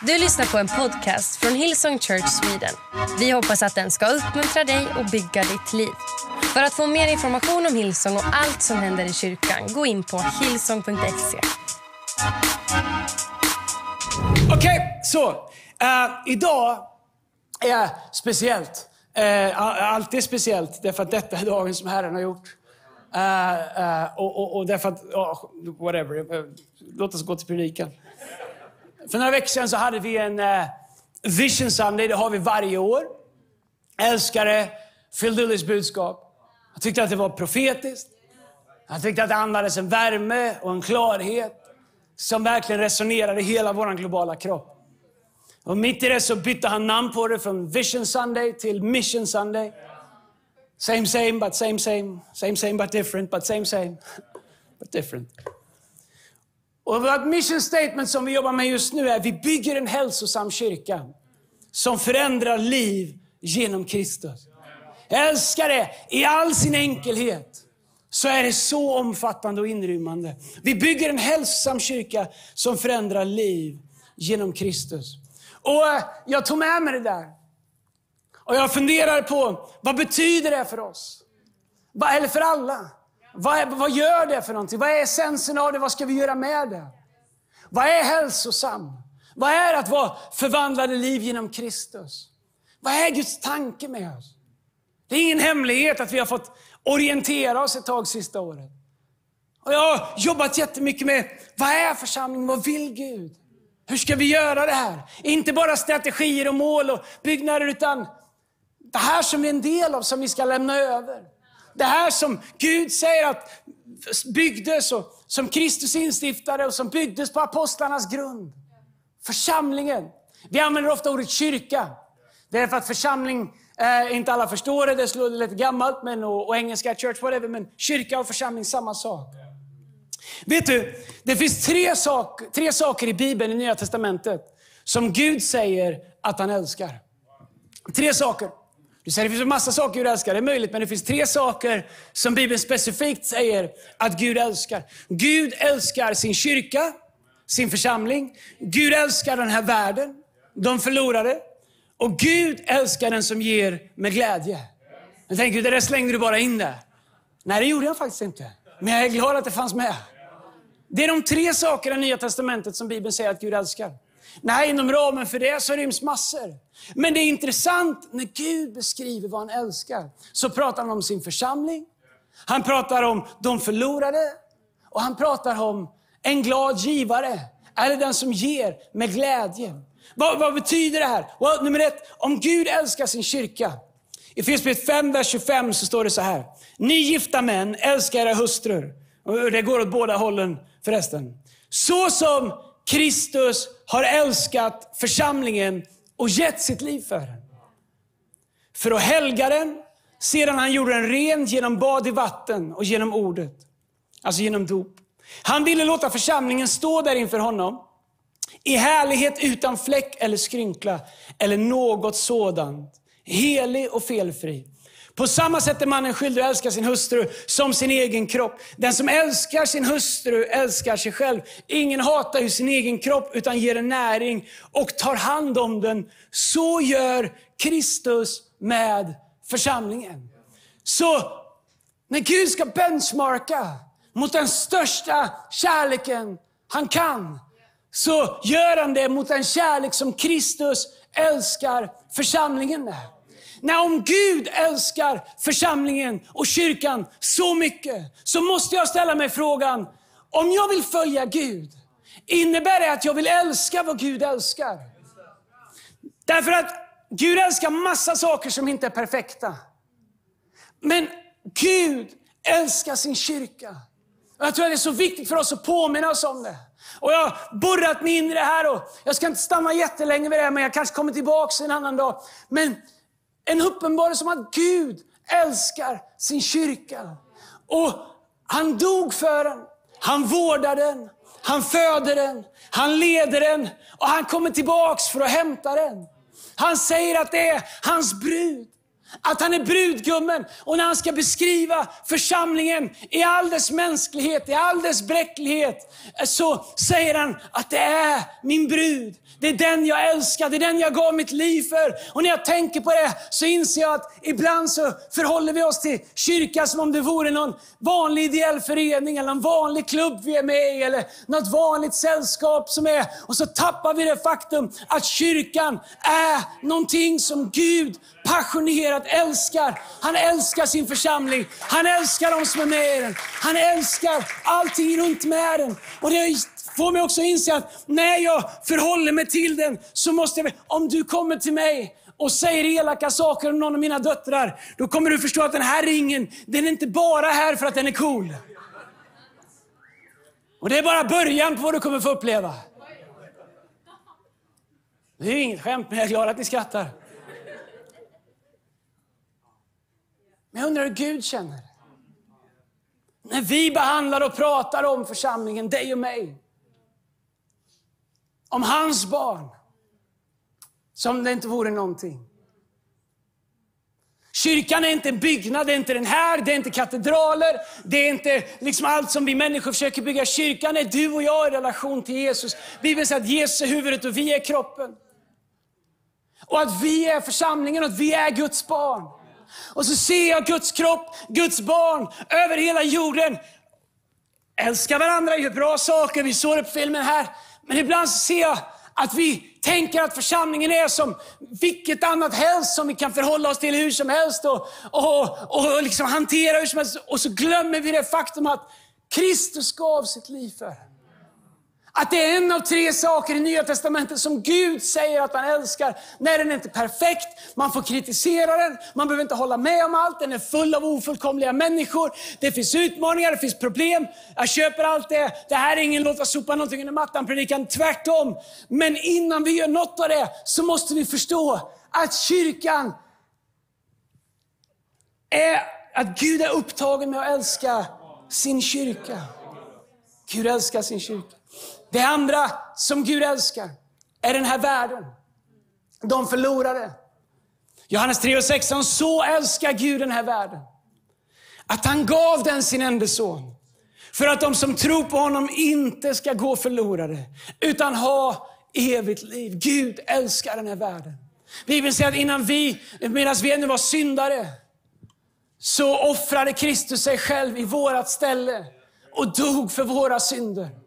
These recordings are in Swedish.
Du lyssnar på en podcast från Hillsong Church Sweden. Vi hoppas att den ska uppmuntra dig och bygga ditt liv. För att få mer information om Hillsong och allt som händer i kyrkan, gå in på hillsong.se. Okej, okay, så. Uh, idag är speciellt. Eh, uh, allt är speciellt därför att detta är dagen som Herren har gjort. Uh, uh, och, och, och därför att, whatever. Låt oss gå till predikan. För några veckor sedan så hade vi en eh, Vision Sunday, det har vi varje år. Älskare älskade Phil Dillys budskap. Jag tyckte att det var profetiskt. Jag tyckte att det andades en värme och en klarhet som verkligen resonerade i hela vår globala kropp. Och mitt i det så bytte han namn på det från Vision Sunday till Mission Sunday. Same same but same same, same same but different, but same same, but different. Och vårt mission statement som vi jobbar med just nu är vi bygger en hälsosam kyrka som förändrar liv genom Kristus. Jag älskar det i all sin enkelhet så är det så omfattande och inrymmande. Vi bygger en hälsosam kyrka som förändrar liv genom Kristus. Och eh, Jag tog med mig det där. Och Jag funderar på, vad betyder det för oss? Eller för alla? Vad, är, vad gör det för någonting? Vad är essensen av det? Vad ska vi göra med det? Vad är hälsosam? Vad är att vara förvandlade liv genom Kristus? Vad är Guds tanke med oss? Det är ingen hemlighet att vi har fått orientera oss ett tag sista året. Och jag har jobbat jättemycket med, vad är församling? Vad vill Gud? Hur ska vi göra det här? Inte bara strategier och mål och byggnader, utan det här som är en del av, som vi ska lämna över. Det här som Gud säger att byggdes och som Kristus instiftade och som byggdes på apostlarnas grund. Församlingen. Vi använder ofta ordet kyrka. Det är för att församling, eh, inte alla förstår det, det är lite gammalt, men, och, och engelska church, whatever, men kyrka och församling, samma sak. Vet du, det finns tre, sak, tre saker i Bibeln, i Nya Testamentet, som Gud säger att han älskar. Tre saker. Du säger det finns en massa saker Gud älskar, det är möjligt, men det finns tre saker som Bibeln specifikt säger att Gud älskar. Gud älskar sin kyrka, sin församling. Gud älskar den här världen, de förlorade. Och Gud älskar den som ger med glädje. Jag tänker, det där slängde du bara in där. Nej, det gjorde jag faktiskt inte. Men jag är glad att det fanns med. Det är de tre sakerna i Nya Testamentet som Bibeln säger att Gud älskar. Nej, inom ramen för det så ryms massor. Men det är intressant, när Gud beskriver vad han älskar, så pratar han om sin församling, han pratar om de förlorade och han pratar om en glad givare, eller den som ger med glädje. Vad, vad betyder det här? Well, nummer ett, om Gud älskar sin kyrka. I Filipperbrevet 5, vers 25 så står det så här. Ni gifta män, älskar era hustrur. Det går åt båda hållen förresten. Så som Kristus har älskat församlingen och gett sitt liv för den. För att helga den, sedan han gjorde den ren genom bad i vatten och genom ordet. Alltså genom dop. Han ville låta församlingen stå där inför honom i härlighet utan fläck eller skrynkla eller något sådant. Helig och felfri. På samma sätt är mannen skyldig att älska sin hustru som sin egen kropp. Den som älskar sin hustru älskar sig själv. Ingen hatar ju sin egen kropp utan ger den näring och tar hand om den. Så gör Kristus med församlingen. Så när Gud ska benchmarka mot den största kärleken han kan, så gör han det mot den kärlek som Kristus älskar församlingen med. Nej, om Gud älskar församlingen och kyrkan så mycket, så måste jag ställa mig frågan, om jag vill följa Gud, innebär det att jag vill älska vad Gud älskar? Därför att Gud älskar massa saker som inte är perfekta. Men Gud älskar sin kyrka. Jag tror att det är så viktigt för oss att påminna oss om det. Och Jag har borrat mig in i det här och jag ska inte stanna jättelänge vid det, men jag kanske kommer tillbaka en annan dag. Men en uppenbarelse om att Gud älskar sin kyrka. Och han dog för den, han vårdar den, han föder den, han leder den och han kommer tillbaks för att hämta den. Han säger att det är hans brud. Att han är brudgummen och när han ska beskriva församlingen i all dess mänsklighet, i all dess bräcklighet, eh, så säger han att det är min brud. Det är den jag älskar, det är den jag gav mitt liv för. Och när jag tänker på det så inser jag att ibland så förhåller vi oss till kyrkan som om det vore någon vanlig ideell förening eller någon vanlig klubb vi är med i eller något vanligt sällskap som är. Och så tappar vi det faktum att kyrkan är någonting som Gud passionerat älskar. Han älskar sin församling. Han älskar de som är med i den. Han älskar allting runt med den. Och det får mig också inse att när jag förhåller mig till den så måste jag, om du kommer till mig och säger elaka saker om någon av mina döttrar, då kommer du förstå att den här ringen, den är inte bara här för att den är cool. Och det är bara början på vad du kommer få uppleva. Det är inget skämt, men jag är glad att ni skrattar. Men jag undrar hur Gud känner. När vi behandlar och pratar om församlingen, dig och mig. Om hans barn. Som det inte vore någonting. Kyrkan är inte en byggnad, det är inte den här, det är inte katedraler, det är inte liksom allt som vi människor försöker bygga. Kyrkan är du och jag i relation till Jesus. Bibeln säger att Jesus är huvudet och vi är kroppen. Och att vi är församlingen och att vi är Guds barn. Och så ser jag Guds kropp, Guds barn över hela jorden. Älskar varandra, gör bra saker, vi såg det på filmen här. Men ibland så ser jag att vi tänker att församlingen är som vilket annat helst som vi kan förhålla oss till hur som helst och, och, och liksom hantera hur som helst. Och så glömmer vi det faktum att Kristus gav sitt liv för. Att det är en av tre saker i Nya Testamentet som Gud säger att han älskar. När den är inte perfekt, man får kritisera den, man behöver inte hålla med om allt, den är full av ofullkomliga människor. Det finns utmaningar, det finns problem. Jag köper allt det. Det här är ingen låt sopa någonting under mattan predikan, tvärtom. Men innan vi gör något av det så måste vi förstå att kyrkan är, att Gud är upptagen med att älska sin kyrka. Gud älskar sin kyrka. Det andra som Gud älskar är den här världen. De förlorade. Johannes 3 och 16. Så älskar Gud den här världen. Att han gav den sin enda son. För att de som tror på honom inte ska gå förlorade, utan ha evigt liv. Gud älskar den här världen. Bibeln säger att innan vi, medan vi ännu var syndare, så offrade Kristus sig själv i vårat ställe och dog för våra synder.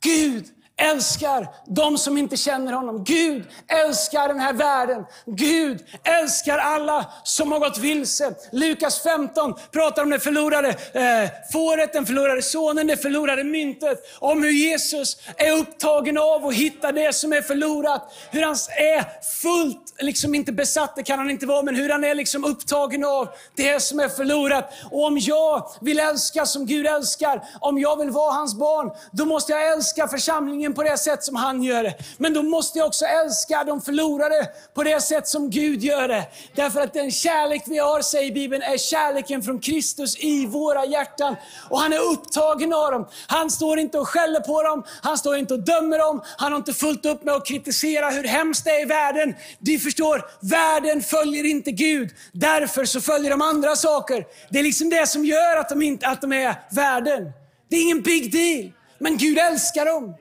Gud älskar de som inte känner honom. Gud älskar den här världen. Gud älskar alla som har gått vilse. Lukas 15 pratar om det förlorade eh, fåret, den förlorade sonen, det förlorade myntet. Om hur Jesus är upptagen av att hitta det som är förlorat. Hur han är fullt, liksom inte besatt, det kan han inte vara, men hur han är liksom upptagen av det som är förlorat. Och om jag vill älska som Gud älskar, om jag vill vara hans barn, då måste jag älska församlingen världen på det sätt som han gör det. Men då måste jag också älska de förlorade på det sätt som Gud gör det. Därför att den kärlek vi har, säger Bibeln, är kärleken från Kristus i våra hjärtan. Och han är upptagen av dem. Han står inte och skäller på dem, han står inte och dömer dem, han har inte fullt upp med att kritisera hur hemskt det är i världen. Du förstår, världen följer inte Gud. Därför så följer de andra saker. Det är liksom det som gör att de, inte, att de är världen. Det är ingen big deal. Men Gud älskar dem.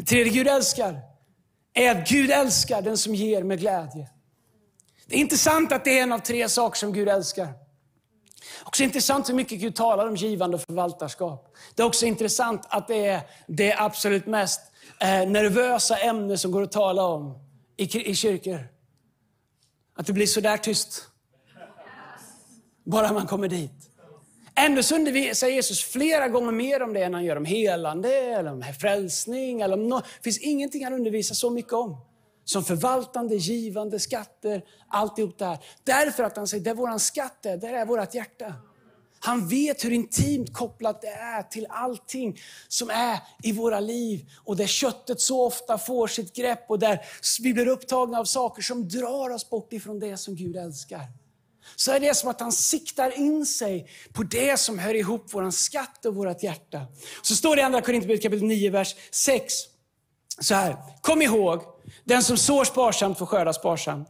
Det tredje Gud älskar är att Gud älskar den som ger med glädje. Det är intressant att det är en av tre saker som Gud älskar. Också intressant hur mycket Gud talar om givande och förvaltarskap. Det är också intressant att det är det absolut mest eh, nervösa ämne som går att tala om i, i kyrkor. Att det blir så där tyst. Bara man kommer dit. Ändå så undervisar Jesus flera gånger mer om det än han gör om helande, eller om frälsning. Eller om no det finns ingenting han undervisar så mycket om. Som förvaltande, givande, skatter, alltihop det här. Därför att han säger, där våran skatt är, där är vårt hjärta. Han vet hur intimt kopplat det är till allting som är i våra liv. Och där köttet så ofta får sitt grepp och där vi blir upptagna av saker som drar oss bort ifrån det som Gud älskar så är det som att han siktar in sig på det som hör ihop vår skatt och vårt hjärta. Så står det i Andra Korinthierbrevet kapitel 9, vers 6. Så här, kom ihåg, den som sår sparsamt får skörda sparsamt.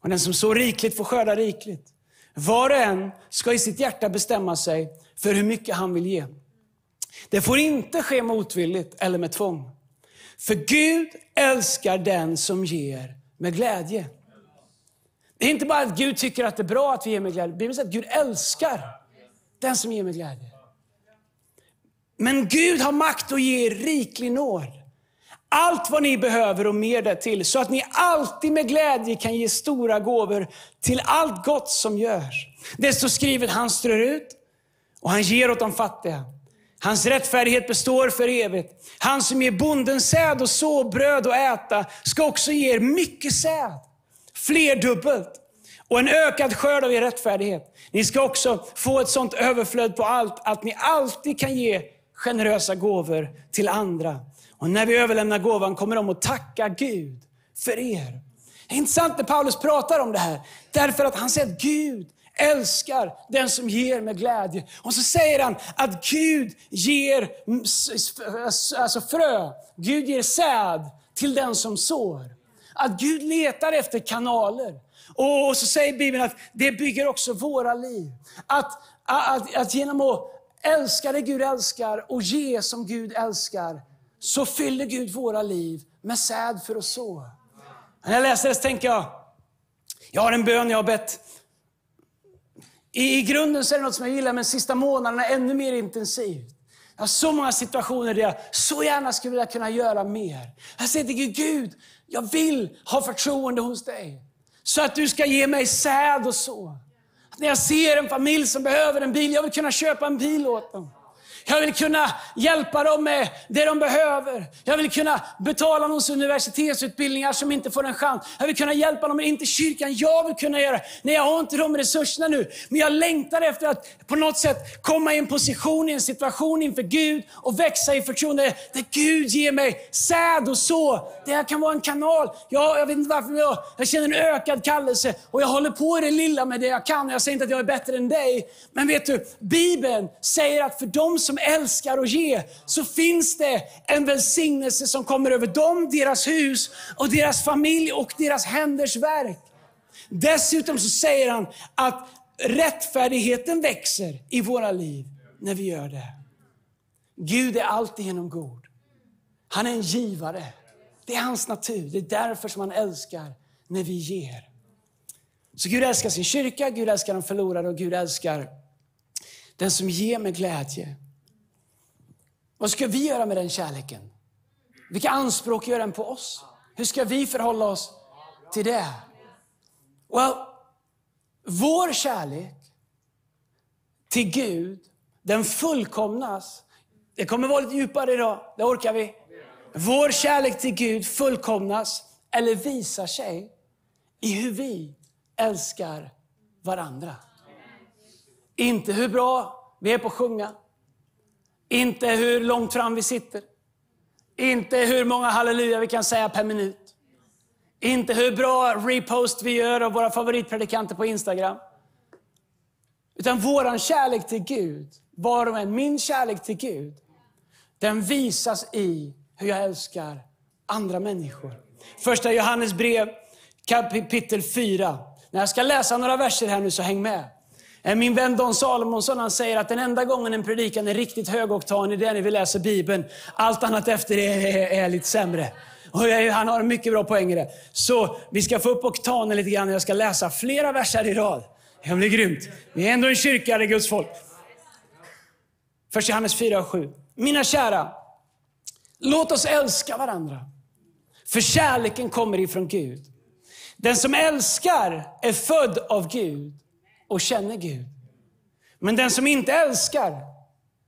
Och den som sår rikligt får skörda rikligt. Var och en ska i sitt hjärta bestämma sig för hur mycket han vill ge. Det får inte ske motvilligt eller med tvång. För Gud älskar den som ger med glädje. Det är inte bara att Gud tycker att det är bra att vi ger med glädje. Bibeln säger att Gud älskar den som ger med glädje. Men Gud har makt att ge er riklig nåd. Allt vad ni behöver och mer därtill, så att ni alltid med glädje kan ge stora gåvor till allt gott som görs. Det står skrivet, han strör ut och han ger åt de fattiga. Hans rättfärdighet består för evigt. Han som ger bonden säd och så bröd att äta ska också ge er mycket säd, flerdubbelt och en ökad skörd av er rättfärdighet. Ni ska också få ett sånt överflöd på allt att ni alltid kan ge generösa gåvor till andra. Och när vi överlämnar gåvan kommer de att tacka Gud för er. Det är intressant när Paulus pratar om det här. Därför att han säger att Gud älskar den som ger med glädje. Och så säger han att Gud ger alltså frö, Gud ger säd till den som sår. Att Gud letar efter kanaler. Och så säger Bibeln att det bygger också våra liv. Att, att, att genom att älska det Gud älskar och ge som Gud älskar, så fyller Gud våra liv med säd för att så. När jag läser det så tänker jag, jag har en bön jag har bett. I, I grunden så är det något som jag gillar, men sista månaderna är ännu mer intensivt. Jag har så många situationer där jag så gärna skulle vilja kunna göra mer. Jag säger till Gud, Gud, jag vill ha förtroende hos dig. Så att du ska ge mig säd och så. När jag ser en familj som behöver en bil, jag vill kunna köpa en bil åt dem. Jag vill kunna hjälpa dem med det de behöver. Jag vill kunna betala någons universitetsutbildningar som inte får en chans. Jag vill kunna hjälpa dem, men inte kyrkan. Jag vill kunna göra Nej, jag har inte de resurserna nu. Men jag längtar efter att på något sätt komma i en position, i en situation inför Gud och växa i förtroende. Där Gud ger mig säd och så. Det här kan vara en kanal. Jag, jag vet inte varför, men jag, jag känner en ökad kallelse och jag håller på i det lilla med det jag kan. Jag säger inte att jag är bättre än dig. Men vet du, Bibeln säger att för dem som som älskar att ge, så finns det en välsignelse som kommer över dem, deras hus och deras familj och deras händers verk. Dessutom så säger han att rättfärdigheten växer i våra liv när vi gör det. Gud är alltid genom god. Han är en givare. Det är hans natur. Det är därför som han älskar när vi ger. Så Gud älskar sin kyrka, Gud älskar de förlorade och Gud älskar den som ger med glädje. Vad ska vi göra med den kärleken? Vilka anspråk gör den på oss? Hur ska vi förhålla oss till det? Well, vår kärlek till Gud, den fullkomnas. Det kommer vara lite djupare idag, det orkar vi. Vår kärlek till Gud fullkomnas, eller visar sig, i hur vi älskar varandra. Inte hur bra vi är på att sjunga, inte hur långt fram vi sitter. Inte hur många halleluja vi kan säga per minut. Inte hur bra repost vi gör av våra favoritpredikanter på Instagram. Utan vår kärlek till Gud, var och en, min kärlek till Gud, den visas i hur jag älskar andra människor. Första Johannes brev kapitel 4. När jag ska läsa några verser här nu så häng med. Eh, min vän Don Salomonsson han säger att den enda gången en predikan är riktigt högoktanig, det är när vi läser Bibeln. Allt annat efter det är, är, är lite sämre. Och han har en mycket bra poäng i det. Så vi ska få upp oktanen lite grann. Jag ska läsa flera verser i rad. Det blir grymt. Vi är ändå en kyrka, det är Guds folk. Först Johannes 4 och 7. Mina kära, låt oss älska varandra. För kärleken kommer ifrån Gud. Den som älskar är född av Gud och känner Gud. Men den som inte älskar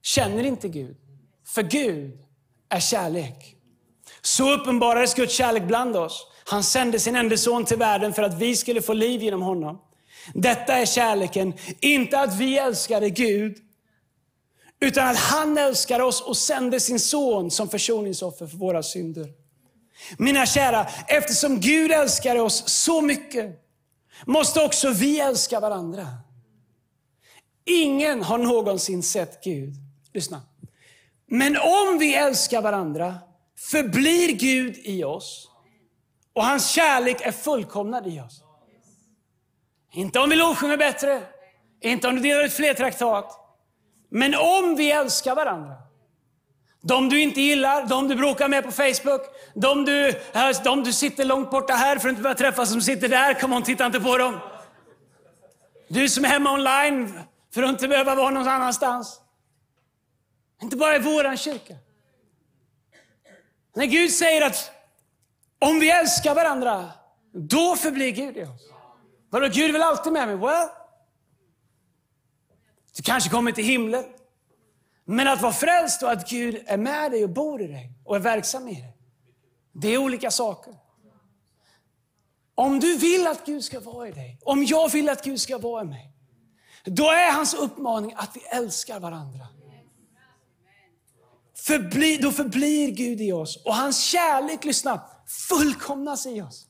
känner inte Gud. För Gud är kärlek. Så uppenbarades Guds kärlek bland oss. Han sände sin enda son till världen för att vi skulle få liv genom honom. Detta är kärleken, inte att vi älskade Gud, utan att han älskar oss och sände sin son som försoningsoffer för våra synder. Mina kära, eftersom Gud älskar oss så mycket måste också vi älska varandra. Ingen har någonsin sett Gud. Lyssna. Men om vi älskar varandra förblir Gud i oss och hans kärlek är fullkomnad i oss. Inte om vi lovsjunger bättre, inte om du delar ut fler traktat. Men om vi älskar varandra. De du inte gillar, de du bråkar med på Facebook, de du, de du sitter långt borta här för att inte behöva träffa som sitter där, kom on, titta inte på dem. Du som är hemma online för att inte behöva vara någon annanstans. Inte bara i våran kyrka. När Gud säger att om vi älskar varandra, då förblir Gud i oss. Vadå, Gud är väl alltid med mig? Well, du kanske kommer till himlen. Men att vara frälst och att Gud är med dig och bor i dig och är verksam i dig. Det är olika saker. Om du vill att Gud ska vara i dig, om jag vill att Gud ska vara i mig, då är hans uppmaning att vi älskar varandra. Förbli, då förblir Gud i oss och hans kärlek, lyssna, fullkomnas i oss.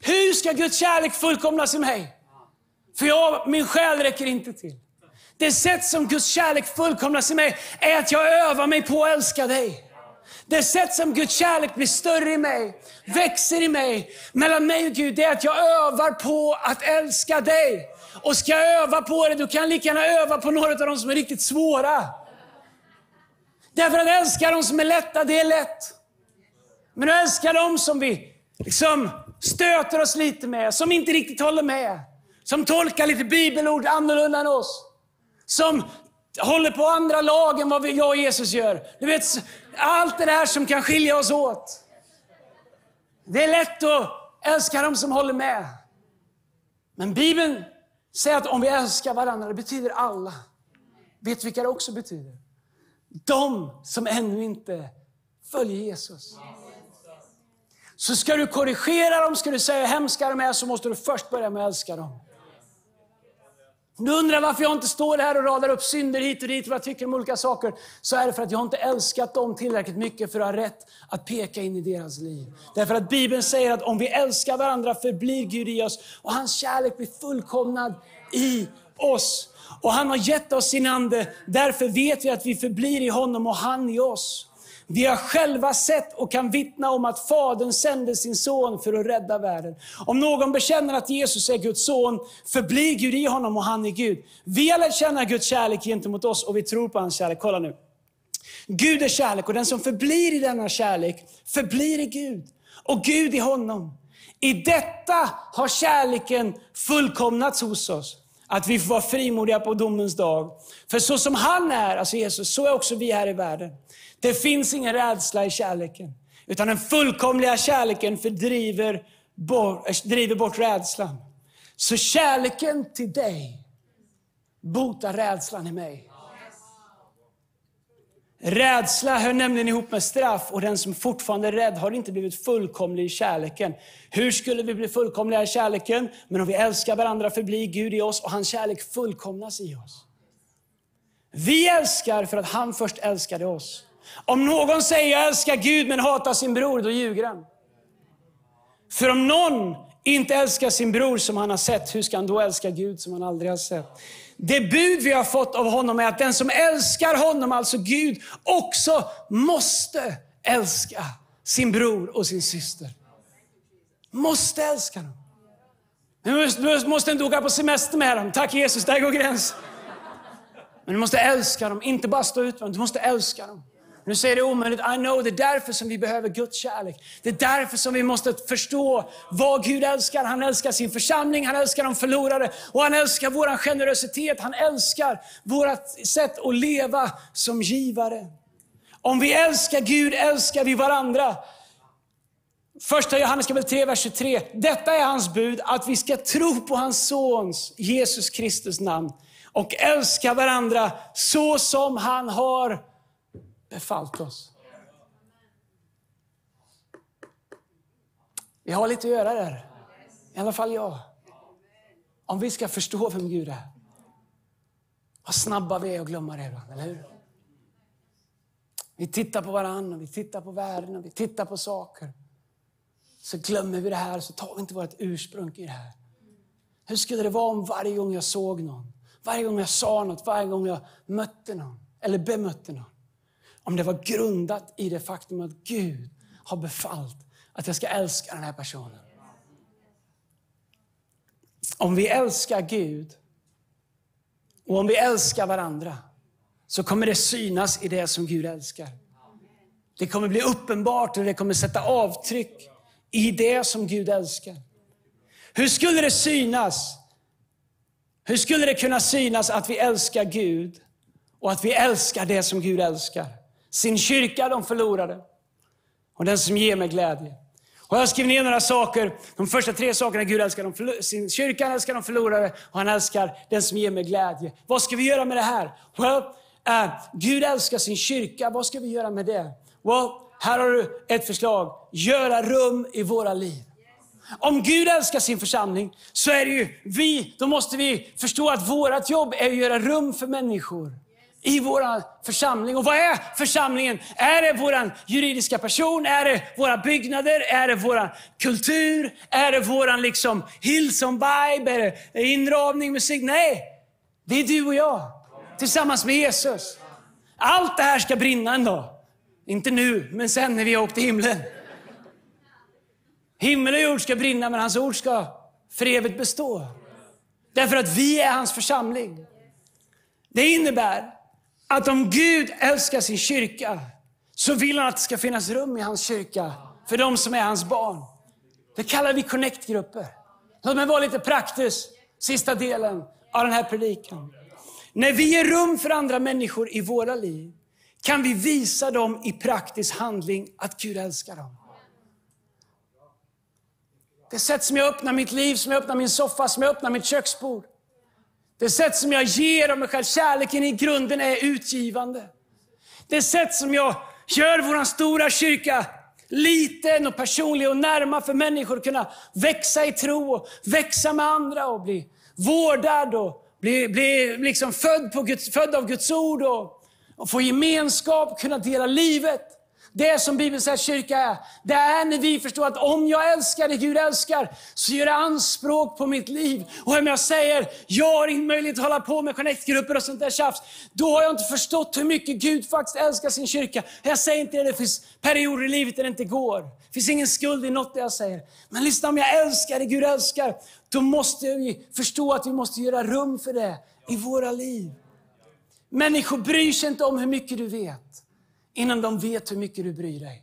Hur ska Guds kärlek fullkomnas i mig? För jag, min själ räcker inte till. Det sätt som Guds kärlek fullkomnas i mig är att jag övar mig på att älska dig. Det sätt som Guds kärlek blir större i mig, växer i mig, mellan mig och Gud, det är att jag övar på att älska dig. Och ska jag öva på det, du kan jag lika gärna öva på några av de som är riktigt svåra. Därför att älska de som är lätta, det är lätt. Men att älska de som vi liksom stöter oss lite med, som inte riktigt håller med, som tolkar lite bibelord annorlunda än oss, som håller på andra lag än vad jag och Jesus gör. Du vet, allt det där som kan skilja oss åt. Det är lätt att älska de som håller med. Men Bibeln säger att om vi älskar varandra, det betyder alla. Vet du vilka det också betyder? De som ännu inte följer Jesus. Så ska du korrigera dem, ska du säga hur hemska de är, så måste du först börja med att älska dem. Du undrar varför jag inte står här och radar upp synder hit och dit, vad jag tycker om olika saker. Så är det för att jag inte älskat dem tillräckligt mycket för att ha rätt att peka in i deras liv. Därför att Bibeln säger att om vi älskar varandra förblir Gud i oss och hans kärlek blir fullkomnad i oss. Och han har gett oss sin Ande, därför vet vi att vi förblir i honom och han i oss. Vi har själva sett och kan vittna om att Fadern sände sin son för att rädda världen. Om någon bekänner att Jesus är Guds son, förblir Gud i honom och han är Gud. Vi har lärt känna Guds kärlek gentemot oss och vi tror på hans kärlek. Kolla nu. Gud är kärlek och den som förblir i denna kärlek förblir i Gud och Gud i honom. I detta har kärleken fullkomnats hos oss. Att vi får vara frimodiga på domens dag. För så som han är, alltså Jesus, så är också vi här i världen. Det finns ingen rädsla i kärleken. Utan den fullkomliga kärleken fördriver bort, eh, driver bort rädslan. Så kärleken till dig botar rädslan i mig. Rädsla hör nämligen ihop med straff och den som fortfarande är rädd har inte blivit fullkomlig i kärleken. Hur skulle vi bli fullkomliga i kärleken? Men om vi älskar varandra förblir Gud i oss och hans kärlek fullkomnas i oss. Vi älskar för att han först älskade oss. Om någon säger jag älskar Gud men hatar sin bror, då ljuger han. För om någon inte älskar sin bror som han har sett, hur ska han då älska Gud som han aldrig har sett? Det bud vi har fått av honom är att den som älskar honom, alltså Gud, också måste älska sin bror och sin syster. Måste älska dem. Du måste inte åka på semester med dem. Tack Jesus, där går gränsen. Men du måste älska dem, inte bara stå ut med dem. Du måste älska dem. Nu säger det omöjligt. I know, det är därför som vi behöver Guds kärlek. Det är därför som vi måste förstå vad Gud älskar. Han älskar sin församling, han älskar de förlorade och han älskar vår generositet. Han älskar vårt sätt att leva som givare. Om vi älskar Gud älskar vi varandra. Första Johannes kapitel 3, vers 23. Detta är hans bud, att vi ska tro på hans sons, Jesus Kristus namn och älska varandra så som han har befallt oss. Vi har lite att göra där. I alla fall jag. Om vi ska förstå vem Gud är. Vad snabba vi är att glömma det ibland, eller hur? Vi tittar på varandra, vi tittar på världen och vi tittar på saker. Så glömmer vi det här, så tar vi inte vårt ursprung i det här. Hur skulle det vara om varje gång jag såg någon, varje gång jag sa något, varje gång jag mötte någon eller bemötte någon, om det var grundat i det faktum att Gud har befallt att jag ska älska den här personen. om vi älskar Gud och om vi älskar varandra så kommer det synas i det som Gud älskar. Det kommer bli uppenbart och det kommer sätta avtryck i det som Gud älskar. Hur skulle det synas? Hur skulle det kunna synas att vi älskar Gud och att vi älskar det som Gud älskar? Sin kyrka de förlorade och den som ger mig glädje. Och jag skriver ner några saker. De första tre sakerna Gud älskar de sin kyrka, han älskar de förlorade och han älskar den som ger mig glädje. Vad ska vi göra med det här? Well, uh, Gud älskar sin kyrka. Vad ska vi göra med det? Well, här har du ett förslag. Göra rum i våra liv. Om Gud älskar sin församling så är det ju vi, då måste vi förstå att vårt jobb är att göra rum för människor i vår församling. Och vad är församlingen? Är det vår juridiska person? Är det våra byggnader? Är det vår kultur? Är det vår liksom Hillsong Vibe? Är det inramning, musik? Nej, det är du och jag tillsammans med Jesus. Allt det här ska brinna en dag. Inte nu, men sen när vi har åkt till himlen. Himmel och jord ska brinna, men hans ord ska för evigt bestå. Därför att vi är hans församling. Det innebär att om Gud älskar sin kyrka så vill han att det ska finnas rum i hans kyrka för de som är hans barn. Det kallar vi connect-grupper. Låt mig vara lite praktisk, sista delen av den här predikan. När vi ger rum för andra människor i våra liv kan vi visa dem i praktisk handling att Gud älskar dem. Det sätt som jag öppnar mitt liv, som jag öppnar min soffa, som jag öppnar mitt köksbord. Det sätt som jag ger av mig själv, kärleken i grunden är utgivande. Det sätt som jag gör vår stora kyrka liten och personlig och närma för människor att kunna växa i tro och växa med andra och bli vårdad och bli, bli liksom född, på Guds, född av Guds ord och, och få gemenskap, kunna dela livet. Det som Bibeln säger kyrka är, det är när vi förstår att om jag älskar det Gud älskar, så gör det anspråk på mitt liv. Och om jag säger, jag har ingen möjlighet att hålla på med connectgrupper och sånt där tjafs, då har jag inte förstått hur mycket Gud faktiskt älskar sin kyrka. Jag säger inte det, det finns perioder i livet där det inte går. Det finns ingen skuld i något det jag säger. Men lyssna, om jag älskar det Gud älskar, då måste vi förstå att vi måste göra rum för det i våra liv. Människor bryr sig inte om hur mycket du vet innan de vet hur mycket du bryr dig.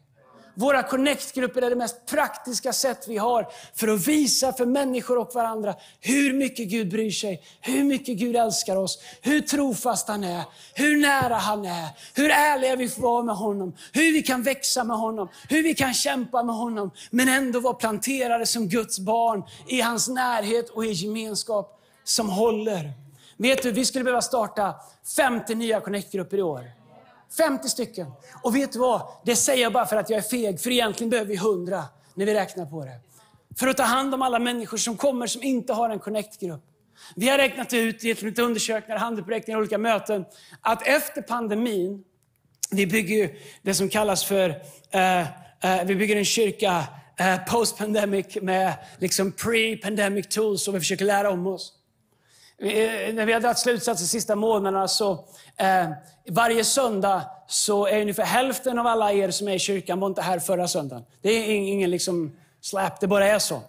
Våra connect-grupper är det mest praktiska sätt vi har för att visa för människor och varandra hur mycket Gud bryr sig, hur mycket Gud älskar oss, hur trofast han är, hur nära han är, hur ärliga vi får vara med honom, hur vi kan växa med honom, hur vi kan kämpa med honom, men ändå vara planterade som Guds barn i hans närhet och i gemenskap som håller. Vet du, vi skulle behöva starta 50 nya connect-grupper i år. 50 stycken. Och vet du vad? Det säger jag bara för att jag är feg, för egentligen behöver vi 100 när vi räknar på det. För att ta hand om alla människor som kommer som inte har en connect-grupp. Vi har räknat ut i lite undersökningar, handelberäkningar, olika möten, att efter pandemin, vi bygger ju det som kallas för, uh, uh, vi bygger en kyrka uh, post-pandemic med liksom pre-pandemic tools och vi försöker lära om oss. Eh, när vi har dragit slutsatser de sista månaderna så Eh, varje söndag så är ungefär hälften av alla er som är i kyrkan var inte här förra söndagen. Det är ingen liksom släp, det bara är så.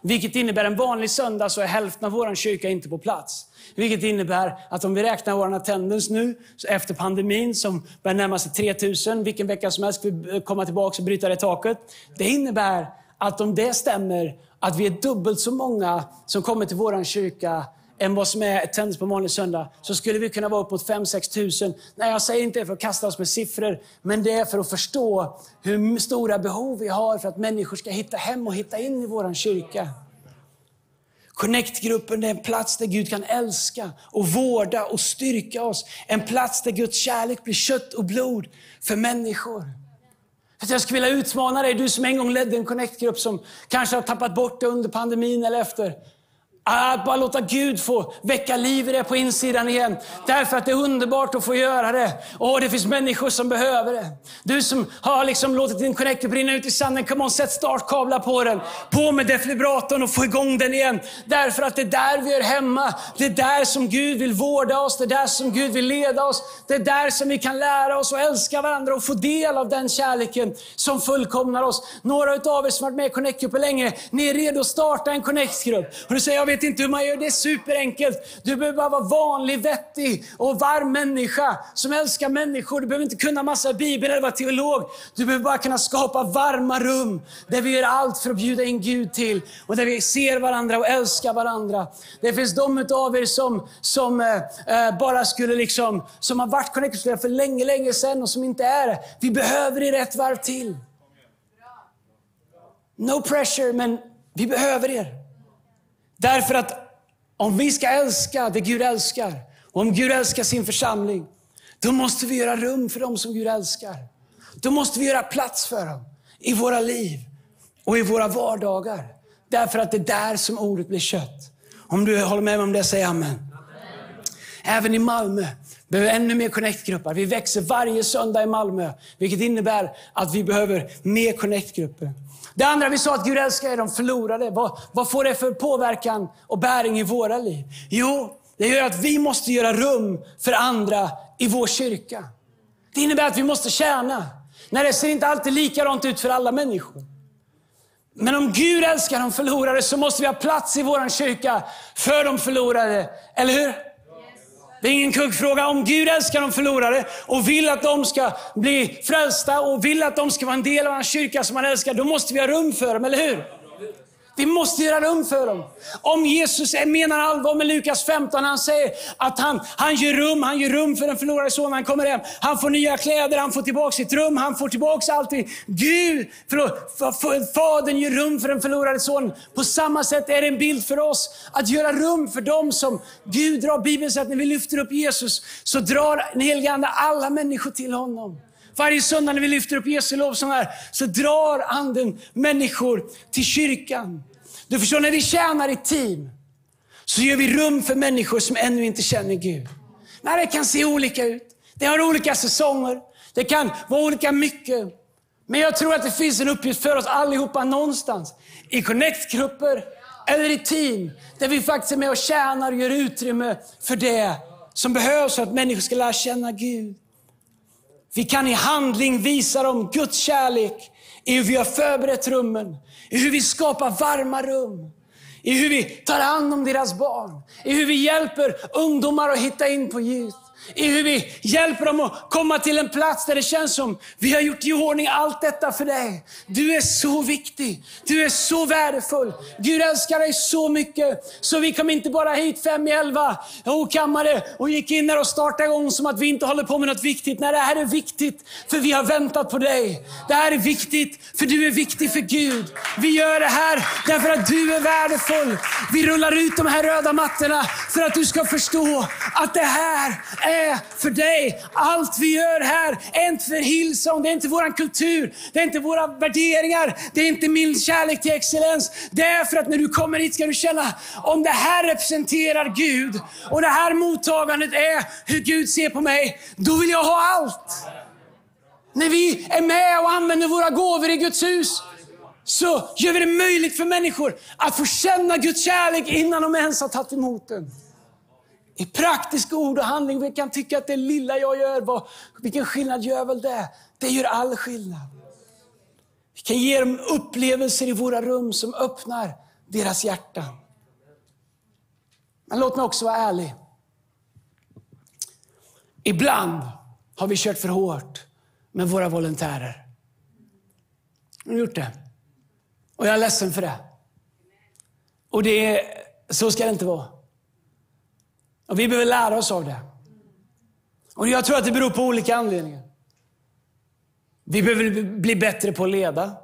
Vilket innebär en vanlig söndag så är hälften av vår kyrka inte på plats. Vilket innebär att om vi räknar vår attendance nu, efter pandemin som börjar närma sig 3000, vilken vecka som helst ska vi eh, komma tillbaka och bryta det taket. Det innebär att om det stämmer, att vi är dubbelt så många som kommer till vår kyrka än vad som är attendance på vanlig söndag, så skulle vi kunna vara upp mot 5-6 tusen. Nej, jag säger inte det för att kasta oss med siffror, men det är för att förstå hur stora behov vi har för att människor ska hitta hem och hitta in i vår kyrka. Connect-gruppen är en plats där Gud kan älska och vårda och styrka oss. En plats där Guds kärlek blir kött och blod för människor. Jag skulle vilja utmana dig, du som en gång ledde en connect-grupp som kanske har tappat bort det under pandemin eller efter. Att bara låta Gud få väcka liv i det på insidan igen. Därför att det är underbart att få göra det. Och det finns människor som behöver det. Du som har liksom låtit din connector brinna ut i sanden, come on, sätt startkablar på den. På med defibrillatorn och få igång den igen. Därför att det är där vi är hemma. Det är där som Gud vill vårda oss. Det är där som Gud vill leda oss. Det är där som vi kan lära oss att älska varandra och få del av den kärleken som fullkomnar oss. Några av er som varit med i Connect-gruppen länge, ni är redo att starta en Connect-grupp. Och du säger, jag vet inte hur man gör, det är superenkelt. Du behöver bara vara vanlig, vettig och varm människa som älskar människor. Du behöver inte kunna massa bibel eller vara teolog. Du behöver bara kunna skapa varma rum där vi gör allt för att bjuda in Gud till och där vi ser varandra och älskar varandra. Det finns de av er som, som eh, eh, bara skulle liksom, som har varit connected för länge, länge sedan och som inte är det. Vi behöver er ett varv till. No pressure, men vi behöver er. Därför att om vi ska älska det Gud älskar, och om Gud älskar sin församling, då måste vi göra rum för dem som Gud älskar. Då måste vi göra plats för dem i våra liv och i våra vardagar. Därför att det är där som ordet blir kött. Om du håller med mig om det, säg amen. amen. Även i Malmö behöver ännu mer connect-grupper. Vi växer varje söndag i Malmö, vilket innebär att vi behöver mer connect-grupper. Det andra vi sa att Gud älskar är de förlorade. Vad, vad får det för påverkan och bäring i våra liv? Jo, det gör att vi måste göra rum för andra i vår kyrka. Det innebär att vi måste tjäna. Nej, det ser inte alltid likadant ut för alla människor. Men om Gud älskar de förlorade så måste vi ha plats i vår kyrka för de förlorade. Eller hur? Det är ingen kuggfråga. Om Gud älskar de förlorade och vill att de ska bli frälsta och vill att de ska vara en del av hans kyrka som han älskar, då måste vi ha rum för dem, eller hur? Vi måste göra rum för dem. Om Jesus menar allvar med Lukas 15, när han säger att han, han gör rum, han gör rum för den förlorade sonen. Han kommer hem, han får nya kläder, han får tillbaka sitt rum, han får tillbaka allting. Gud, förlåt, Fadern gör rum för den förlorade sonen. På samma sätt är det en bild för oss att göra rum för dem som Gud drar. Bibeln säger att när vi lyfter upp Jesus så drar den helige Ande alla människor till honom. Varje söndag när vi lyfter upp Jesu lovsång här, så drar anden människor till kyrkan. Du förstår, när vi tjänar i team, så gör vi rum för människor som ännu inte känner Gud. Nej, det kan se olika ut. Det har olika säsonger. Det kan vara olika mycket. Men jag tror att det finns en uppgift för oss allihopa någonstans. I connect-grupper eller i team. Där vi faktiskt är med och tjänar och gör utrymme för det som behövs för att människor ska lära känna Gud. Vi kan i handling visa dem Guds kärlek i hur vi har förberett rummen, i hur vi skapar varma rum, i hur vi tar hand om deras barn, i hur vi hjälper ungdomar att hitta in på ljus i hur vi hjälper dem att komma till en plats där det känns som vi har gjort i ordning allt detta för dig. Du är så viktig. Du är så värdefull. Gud älskar dig så mycket. Så vi kom inte bara hit fem i elva och kammare och gick in där och startade igång som att vi inte håller på med något viktigt. Nej, det här är viktigt för vi har väntat på dig. Det här är viktigt för du är viktig för Gud. Vi gör det här därför att du är värdefull. Vi rullar ut de här röda mattorna för att du ska förstå att det här är är för dig. Allt vi gör här är inte för Hillsong, det är inte vår kultur, det är inte våra värderingar, det är inte min kärlek till excellens. Det är för att när du kommer hit ska du känna, om det här representerar Gud och det här mottagandet är hur Gud ser på mig, då vill jag ha allt. När vi är med och använder våra gåvor i Guds hus, så gör vi det möjligt för människor att få känna Guds kärlek innan de ens har tagit emot den. I praktiska ord och handling. Vi kan tycka att det lilla jag gör, vad, vilken skillnad gör väl det? Det gör all skillnad. Vi kan ge dem upplevelser i våra rum som öppnar deras hjärtan. Men låt mig också vara ärlig. Ibland har vi kört för hårt med våra volontärer. Vi har gjort det. Och jag är ledsen för det. Och det är, så ska det inte vara. Och vi behöver lära oss av det. Och jag tror att det beror på olika anledningar. Vi behöver bli bättre på att leda.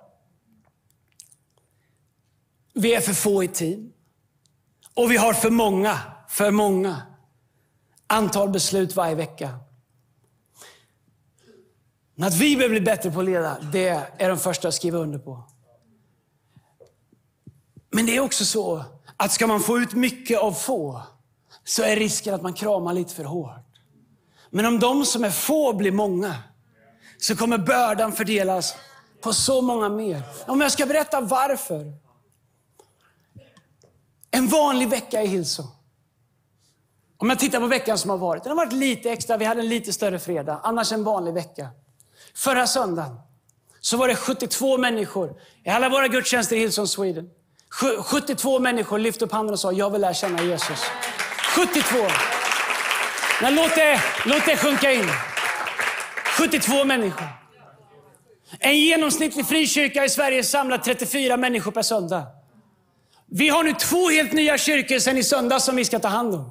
Vi är för få i team. Och vi har för många, för många antal beslut varje vecka. Men att vi behöver bli bättre på att leda, det är de första att skriva under på. Men det är också så att ska man få ut mycket av få, så är risken att man kramar lite för hårt. Men om de som är få blir många, så kommer bördan fördelas på så många mer. Om jag ska berätta varför. En vanlig vecka i Hillsong. Om jag tittar på veckan som har varit. Den har varit lite extra, vi hade en lite större fredag. Annars en vanlig vecka. Förra söndagen så var det 72 människor i alla våra gudstjänster i Hillsong Sweden. 72 människor lyfte upp handen och sa, jag vill lära känna Jesus. 72. Men låt det, låt det sjunka in. 72 människor. En genomsnittlig frikyrka i Sverige samlar 34 människor per söndag. Vi har nu två helt nya kyrkor sen i söndag som vi ska ta hand om.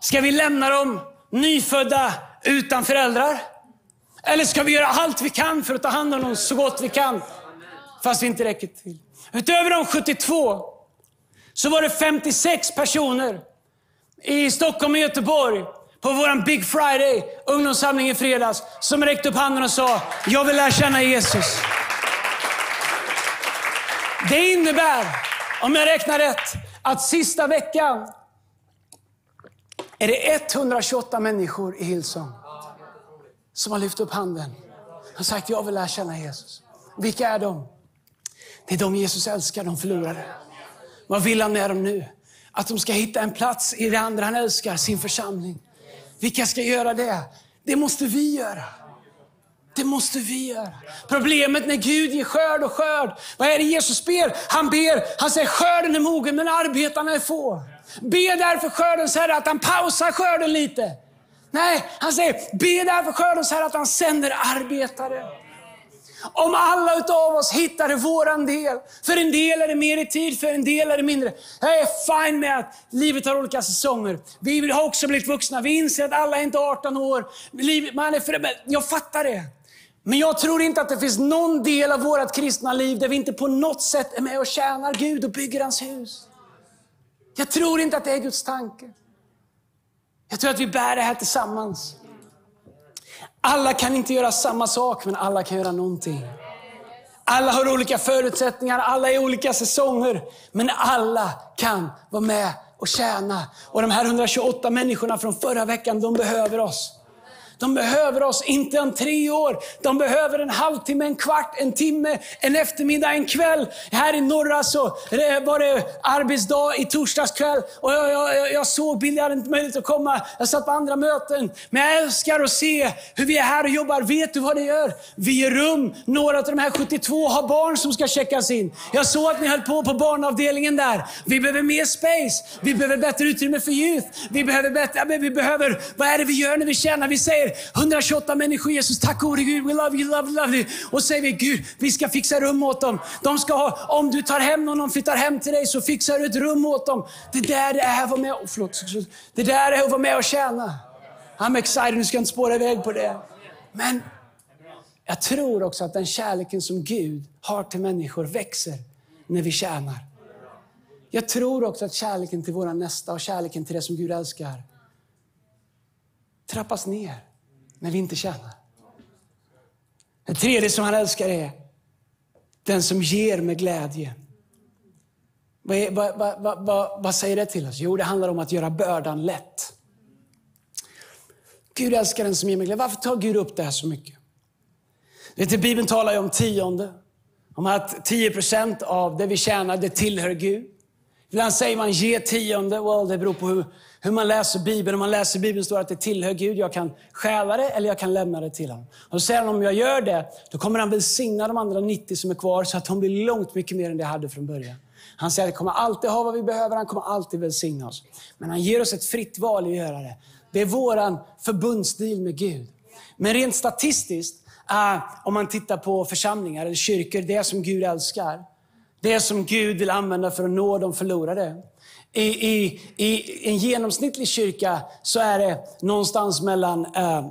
Ska vi lämna dem nyfödda utan föräldrar? Eller ska vi göra allt vi kan för att ta hand om dem så gott vi kan, fast vi inte räcker till? Utöver de 72 så var det 56 personer i Stockholm och Göteborg på vår Big Friday, ungdomssamling i fredags, som räckte upp handen och sa, jag vill lära känna Jesus. Det innebär, om jag räknar rätt, att sista veckan är det 128 människor i Hillsong som har lyft upp handen och sagt, jag vill lära känna Jesus. Vilka är de? Det är de Jesus älskar, de förlorade. Vad vill han med dem nu? Att de ska hitta en plats i det andra han älskar, sin församling. Vilka ska göra det? Det måste vi göra. Det måste vi göra. Problemet när Gud ger skörd och skörd, vad är det Jesus ber? Han ber, han säger skörden är mogen men arbetarna är få. Be därför skördens Herre att han pausar skörden lite. Nej, han säger be därför skördens Herre att han sänder arbetare. Om alla utav oss hittade våran del. För en del är det mer i tid, för en del är det mindre. Jag är fine med att livet har olika säsonger. Vi har också blivit vuxna. Vi inser att alla är inte 18 år. Man är för, jag fattar det. Men jag tror inte att det finns någon del av vårt kristna liv där vi inte på något sätt är med och tjänar Gud och bygger hans hus. Jag tror inte att det är Guds tanke. Jag tror att vi bär det här tillsammans. Alla kan inte göra samma sak, men alla kan göra någonting. Alla har olika förutsättningar, alla är olika säsonger, men alla kan vara med och tjäna. Och de här 128 människorna från förra veckan, de behöver oss. De behöver oss inte om tre år. De behöver en halvtimme, en kvart, en timme, en eftermiddag, en kväll. Här i norra så var det arbetsdag i torsdags kväll och jag, jag, jag såg bilder, jag hade inte möjlighet att komma. Jag satt på andra möten. Men jag älskar att se hur vi är här och jobbar. Vet du vad det gör? Vi ger rum. Några av de här 72 har barn som ska checkas in. Jag såg att ni höll på på barnavdelningen där. Vi behöver mer space. Vi behöver bättre utrymme för youth. Vi behöver bättre, vi behöver, vad är det vi gör när vi tjänar? Vi säger 128 människor, Jesus, tack gode Gud, we love you, love you, love you. Och säger vi, Gud, vi ska fixa rum åt dem. De ska ha, om du tar hem någon, de flyttar hem till dig, så fixar du ett rum åt dem. Det där är att vara med, oh, förlåt, det där är att vara med och tjäna. I'm excited, nu ska jag inte spåra iväg på det. Men jag tror också att den kärleken som Gud har till människor växer när vi tjänar. Jag tror också att kärleken till våra nästa och kärleken till det som Gud älskar trappas ner när vi inte tjänar. Det tredje som han älskar är den som ger med glädje. Vad, är, vad, vad, vad, vad, säger det till oss? Jo, det handlar om att göra bördan lätt. Gud älskar den som ger med glädje. Varför tar Gud upp det här så mycket? Vet du, Bibeln talar ju om tionde. Om att 10% av det vi tjänar, det tillhör Gud. Ibland säger man ge tionde. Well, det beror på hur, hur man läser Bibeln. Om man läser Bibeln står det att det tillhör Gud. Jag kan stjäla det eller jag kan lämna det till honom. Och då säger han, om jag gör det, då kommer han välsigna de andra 90 som är kvar så att de blir långt mycket mer än det jag hade från början. Han säger att vi kommer alltid ha vad vi behöver, han kommer alltid välsigna oss. Men han ger oss ett fritt val att göra det. Det är våran förbundsdeal med Gud. Men rent statistiskt, uh, om man tittar på församlingar eller kyrkor, det som Gud älskar, det som Gud vill använda för att nå de förlorade. I, i, i en genomsnittlig kyrka så är det någonstans mellan eh,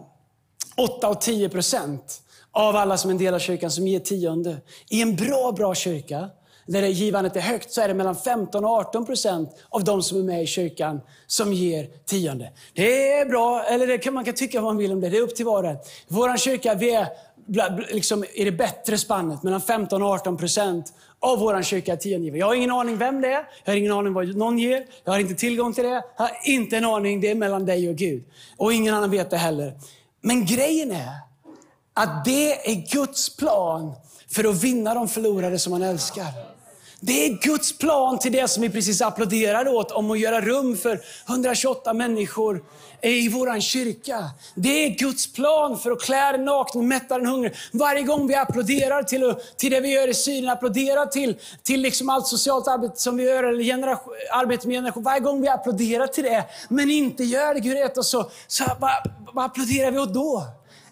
8 och 10 procent av alla som är en del av kyrkan som ger tionde. I en bra, bra kyrka, där givandet är högt, så är det mellan 15 och 18 procent av de som är med i kyrkan som ger tionde. Det är bra, eller det kan, man kan tycka vad man vill om det. Det är upp till var och en. Vår kyrka, vi är liksom, i det bättre spannet, mellan 15 och 18 procent av vår kyrka tiongivare. Jag har ingen aning vem det är, jag har ingen aning vad någon ger, jag har inte tillgång till det. Jag har inte en aning, det är mellan dig och Gud. Och ingen annan vet det heller. Men grejen är att det är Guds plan för att vinna de förlorade som han älskar. Det är Guds plan till det som vi precis applåderade åt, om att göra rum för 128 människor i vår kyrka. Det är Guds plan för att klä den nakne, mätta den hungrig. Varje gång vi applåderar till, till det vi gör i Syrien, applåderar till, till liksom allt socialt arbete som vi gör, eller generation, arbete med generation. Varje gång vi applåderar till det, men inte gör det, Gud vet och så, så vad, vad applåderar vi åt då?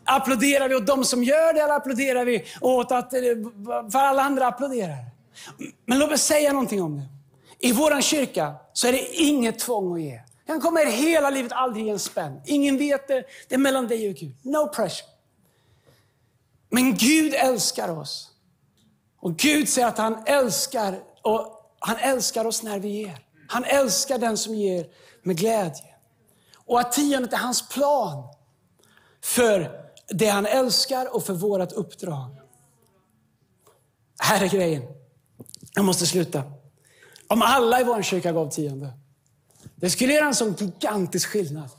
Applåderar vi åt de som gör det eller applåderar vi åt att för alla andra applåderar? Men låt mig säga någonting om det. I vår kyrka så är det inget tvång att ge. Han kommer hela livet aldrig ge en spänn. Ingen vet det. Det är mellan dig och Gud. No pressure. Men Gud älskar oss. Och Gud säger att han älskar, och han älskar oss när vi ger. Han älskar den som ger med glädje. Och att tiondet är hans plan för det han älskar och för vårt uppdrag. Här är grejen. Jag måste sluta. Om alla i vår kyrka gav tionde, det skulle göra en sån gigantisk skillnad.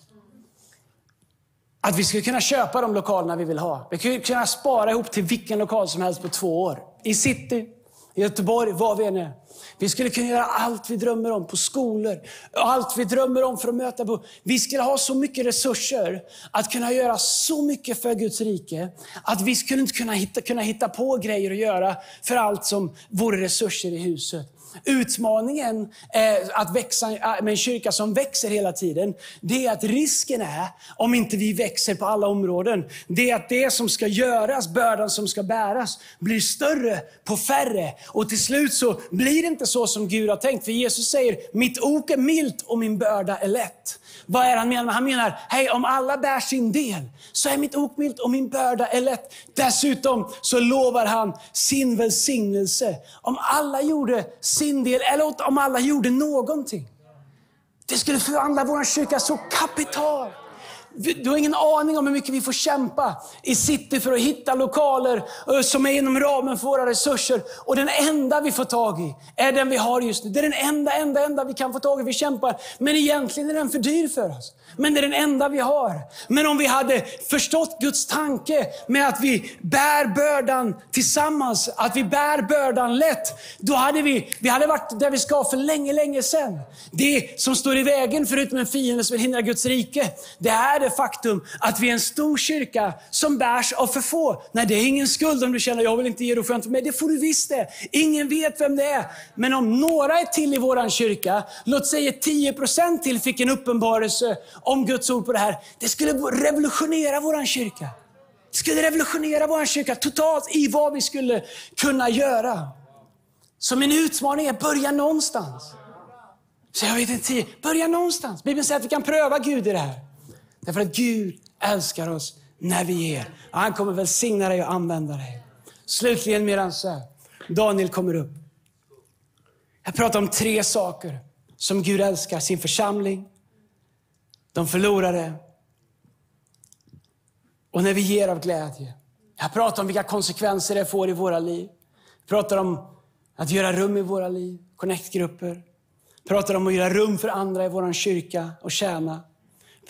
Att vi skulle kunna köpa de lokalerna vi vill ha. Vi skulle kunna spara ihop till vilken lokal som helst på två år. I city, i Göteborg, var vi än är. Vi skulle kunna göra allt vi drömmer om på skolor. Allt vi drömmer om för att möta behov. Vi skulle ha så mycket resurser att kunna göra så mycket för Guds rike. Att vi skulle inte kunna hitta, kunna hitta på grejer att göra för allt som vore resurser i huset. Utmaningen eh, att växa eh, med en kyrka som växer hela tiden, det är att risken är, om inte vi växer på alla områden, det är att det som ska göras, bördan som ska bäras, blir större på färre. Och till slut så blir det inte så som Gud har tänkt. För Jesus säger, mitt ok är milt och min börda är lätt. Vad är han menar? Han menar, hej om alla bär sin del så är mitt ok milt och min börda är lätt. Dessutom så lovar han sin välsignelse. Om alla gjorde sin del, eller om alla gjorde någonting. Det skulle förvandla vår kyrka så kapitalt. Du har ingen aning om hur mycket vi får kämpa i city för att hitta lokaler eh, som är inom ramen för våra resurser. Och den enda vi får tag i är den vi har just nu. Det är den enda, enda, enda vi kan få tag i. Vi kämpar. Men egentligen är den för dyr för oss. Men det är den enda vi har. Men om vi hade förstått Guds tanke med att vi bär bördan tillsammans, att vi bär bördan lätt, då hade vi, vi hade varit där vi ska för länge, länge sedan. Det som står i vägen, förutom en fiende som vill hindra Guds rike, det är det faktum att vi är en stor kyrka som bärs av för få. Nej, det är ingen skuld om du känner, jag vill inte ge, dig får jag inte. Det får du visst det. Ingen vet vem det är. Men om några är till i vår kyrka, låt säga 10% till fick en uppenbarelse om Guds ord på det här. Det skulle revolutionera vår kyrka. Det skulle revolutionera vår kyrka totalt i vad vi skulle kunna göra. Så min utmaning är, börja någonstans. Så jag vet inte, börja någonstans. Bibeln säger att vi kan pröva Gud i det här. Därför att Gud älskar oss när vi ger. Han kommer välsigna dig och använda dig. Slutligen medan Daniel kommer upp. Jag pratar om tre saker som Gud älskar sin församling, de förlorade och när vi ger av glädje. Jag pratar om vilka konsekvenser det får i våra liv. Jag pratar om att göra rum i våra liv, connectgrupper. Jag pratar om att göra rum för andra i vår kyrka och tjäna.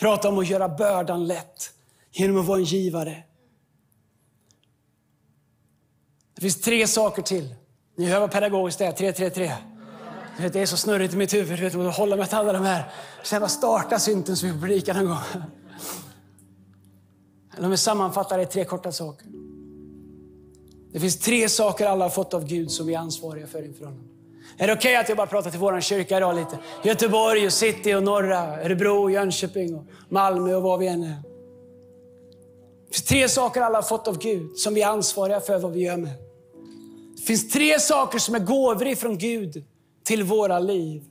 Prata pratar om att göra bördan lätt genom att vara en givare. Det finns tre saker till. Ni hör vad pedagogiskt det är. Tre, tre, tre. Det är så snurrigt i mitt huvud. Vet, att hålla med alla de här. Så jag bara starta synten så vi predikar någon gång. Låt mig sammanfatta det i tre korta saker. Det finns tre saker alla har fått av Gud som vi är ansvariga för inför honom. Är det okej okay att jag bara pratar till vår kyrka idag lite? Göteborg, och city, och norra, Örebro, Jönköping, och Malmö och var vi än är. Det finns tre saker alla har fått av Gud som vi är ansvariga för vad vi gör med. Det finns tre saker som är gåvor ifrån Gud till våra liv.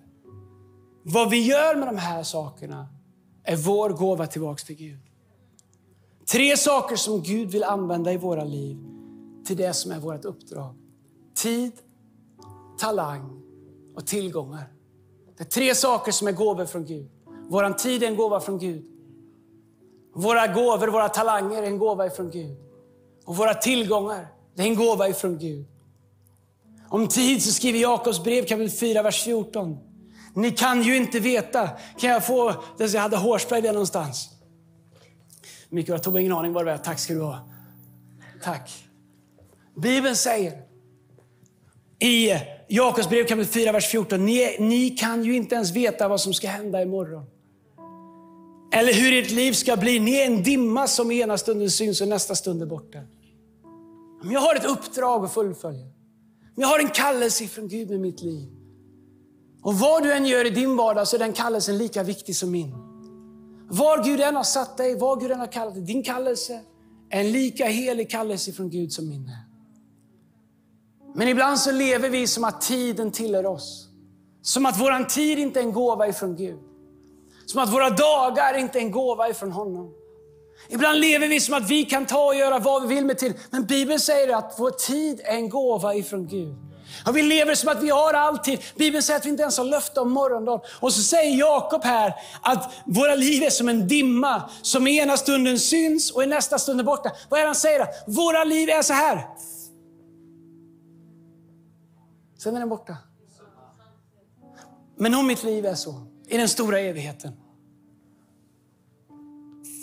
Vad vi gör med de här sakerna är vår gåva tillbaka till Gud. Tre saker som Gud vill använda i våra liv till det som är vårt uppdrag. Tid, talang och tillgångar. Det är tre saker som är gåvor från Gud. Vår tid är en gåva från Gud. Våra gåvor, våra talanger är en gåva ifrån Gud. Och våra tillgångar, det är en gåva ifrån Gud. Om tid så skriver Jakobs brev kapitel 4, vers 14. Ni kan ju inte veta. Kan jag få, jag hade hårspray där någonstans. Mikael, jag tog ingen aning vad det var. Tack ska du ha. Tack. Bibeln säger i Jakobsbrev kapitel 4, vers 14. Ni, ni kan ju inte ens veta vad som ska hända imorgon. Eller hur ert liv ska bli. Ni är en dimma som ena stunden syns och nästa stund är borta. Men jag har ett uppdrag att fullfölja. Men jag har en kallelse från Gud med mitt liv. Och vad du än gör i din vardag så är den kallelsen lika viktig som min. Var Gud än har satt dig, var Gud än har kallat dig, din kallelse är en lika helig kallelse från Gud som min är. Men ibland så lever vi som att tiden tillhör oss. Som att våran tid inte är en gåva ifrån Gud. Som att våra dagar inte är en gåva ifrån honom. Ibland lever vi som att vi kan ta och göra vad vi vill med tid. Men Bibeln säger att vår tid är en gåva ifrån Gud. Och vi lever som att vi har alltid. Bibeln säger att vi inte ens har löfte om morgondagen. Och så säger Jakob här att våra liv är som en dimma som i ena stunden syns och i nästa stund är borta. Vad är det han säger? Våra liv är så här. Sen är den borta. Men om mitt liv är så, i den stora evigheten.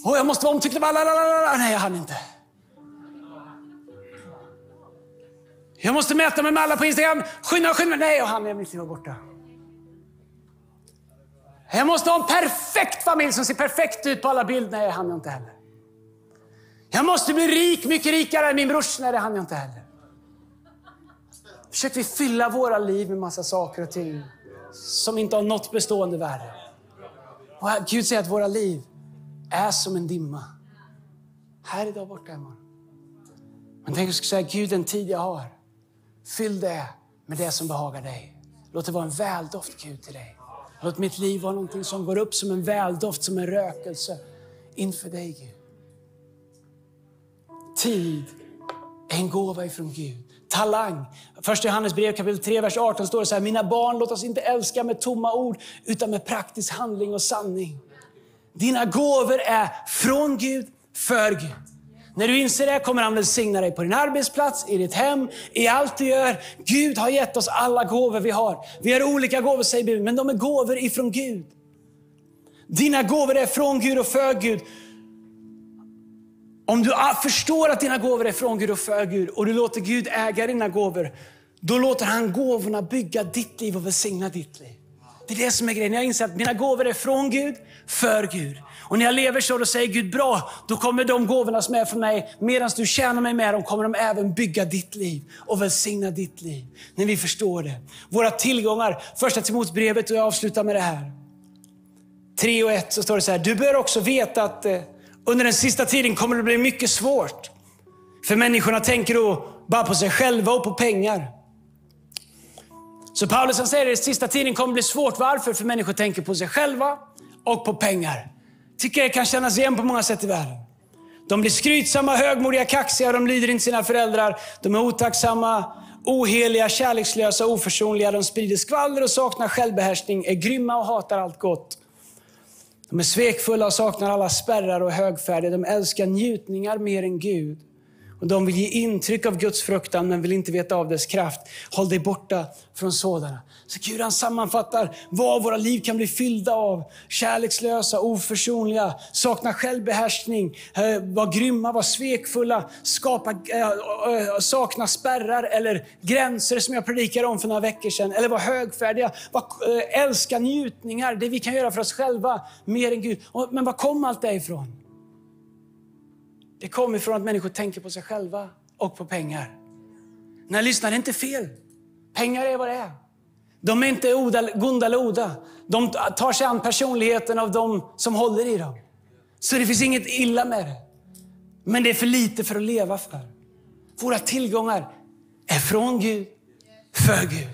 Och jag måste vara omtyckt av alla. Nej, jag hann inte. Jag måste mäta mig med alla på Instagram. Skynda, skynda. Nej, jag hann. Mitt liv var borta. Jag måste ha en perfekt familj som ser perfekt ut på alla bilder. Nej, det hann jag inte heller. Jag måste bli rik, mycket rikare än min brors. Nej, det hann jag inte heller. Försöker vi fylla våra liv med massa saker och ting som inte har något bestående värde. Och Gud säger att våra liv är som en dimma. Här idag, borta imorgon. Men tänk skulle säga, Gud den tid jag har, fyll det med det som behagar dig. Låt det vara en väldoft, Gud, till dig. Låt mitt liv vara någonting som går upp som en väldoft, som en rökelse inför dig, Gud. Tid är en gåva ifrån Gud. Talang. Första Johannes brev kapitel 3, vers 18 står det så här. Mina barn, låt oss inte älska med tomma ord, utan med praktisk handling och sanning. Dina gåvor är från Gud, för Gud. När du inser det kommer han välsigna dig på din arbetsplats, i ditt hem, i allt du gör. Gud har gett oss alla gåvor vi har. Vi har olika gåvor säger Bibeln, men de är gåvor ifrån Gud. Dina gåvor är från Gud och för Gud. Om du ah, förstår att dina gåvor är från Gud och för Gud och du låter Gud äga dina gåvor, då låter han gåvorna bygga ditt liv och välsigna ditt liv. Det är det som är grejen. Jag inser att mina gåvor är från Gud, för Gud. Och när jag lever så, då säger Gud bra, då kommer de gåvorna som är för mig, medan du tjänar mig med dem, kommer de även bygga ditt liv och välsigna ditt liv. När vi förstår det. Våra tillgångar, första Timoteusbrevet, och jag avslutar med det här. 3 och 1 så står det så här, du bör också veta att eh, under den sista tiden kommer det bli mycket svårt. För människorna tänker då bara på sig själva och på pengar. Så Paulus han säger att den sista tiden kommer bli svårt. Varför? För människor tänker på sig själva och på pengar. Tycker jag kan kännas igen på många sätt i världen. De blir skrytsamma, högmodiga, kaxiga, de lyder inte sina föräldrar. De är otacksamma, oheliga, kärlekslösa, oförsonliga. De sprider skvaller och saknar självbehärskning, är grymma och hatar allt gott. De är svekfulla och saknar alla spärrar och högfärdiga. De älskar njutningar mer än Gud. Och de vill ge intryck av Guds fruktan men vill inte veta av dess kraft. Håll dig borta från sådana. Så Gud han sammanfattar vad våra liv kan bli fyllda av. Kärlekslösa, oförsonliga, sakna självbehärskning, eh, var grymma, var svekfulla, skapa, eh, eh, sakna spärrar eller gränser som jag predikade om för några veckor sedan. Eller vara högfärdiga, var, älska njutningar, det vi kan göra för oss själva mer än Gud. Men var kom allt det ifrån? Det kom ifrån att människor tänker på sig själva och på pengar. Nej, lyssna, det är inte fel. Pengar är vad det är. De är inte Gundaloda. De tar sig an personligheten av de som håller i dem. Så det finns inget illa med det. Men det är för lite för att leva för. Våra tillgångar är från Gud, för Gud.